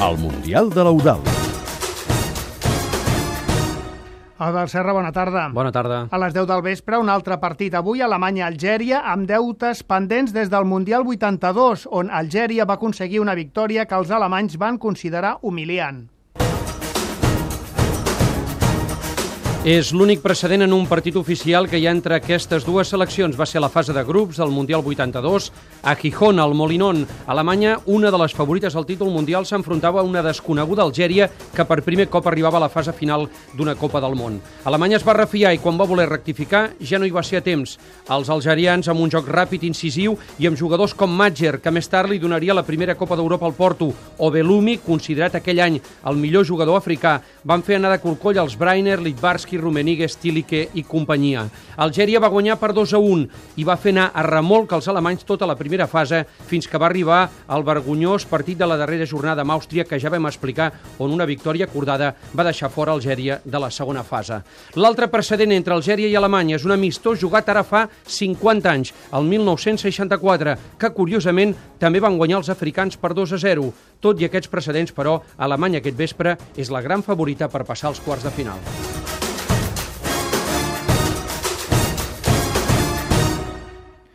al Mundial de l'Eudal. Albert Serra, bona tarda. Bona tarda. A les 10 del vespre, un altre partit. Avui Alemanya-Algèria amb deutes pendents des del Mundial 82, on Algèria va aconseguir una victòria que els alemanys van considerar humiliant. És l'únic precedent en un partit oficial que hi ha entre aquestes dues seleccions. Va ser la fase de grups del Mundial 82 a Gijón, al Molinón. Alemanya, una de les favorites al títol mundial, s'enfrontava a una desconeguda Algèria que per primer cop arribava a la fase final d'una Copa del Món. Alemanya es va refiar i quan va voler rectificar ja no hi va ser a temps. Els algerians, amb un joc ràpid, incisiu i amb jugadors com Matger, que més tard li donaria la primera Copa d'Europa al Porto, o Belumi, considerat aquell any el millor jugador africà, van fer anar de corcoll els Breiner, Litbarski, Rummenigge, Stilike i companyia. Algèria va guanyar per 2 a 1 i va fer anar a remolc els alemanys tota la primera fase fins que va arribar al vergonyós partit de la darrera jornada amb Àustria que ja vam explicar on una victòria acordada va deixar fora Algèria de la segona fase. L'altre precedent entre Algèria i Alemanya és un amistós jugat ara fa 50 anys, el 1964, que curiosament també van guanyar els africans per 2 a 0. Tot i aquests precedents, però, Alemanya aquest vespre és la gran favorita per passar als quarts de final.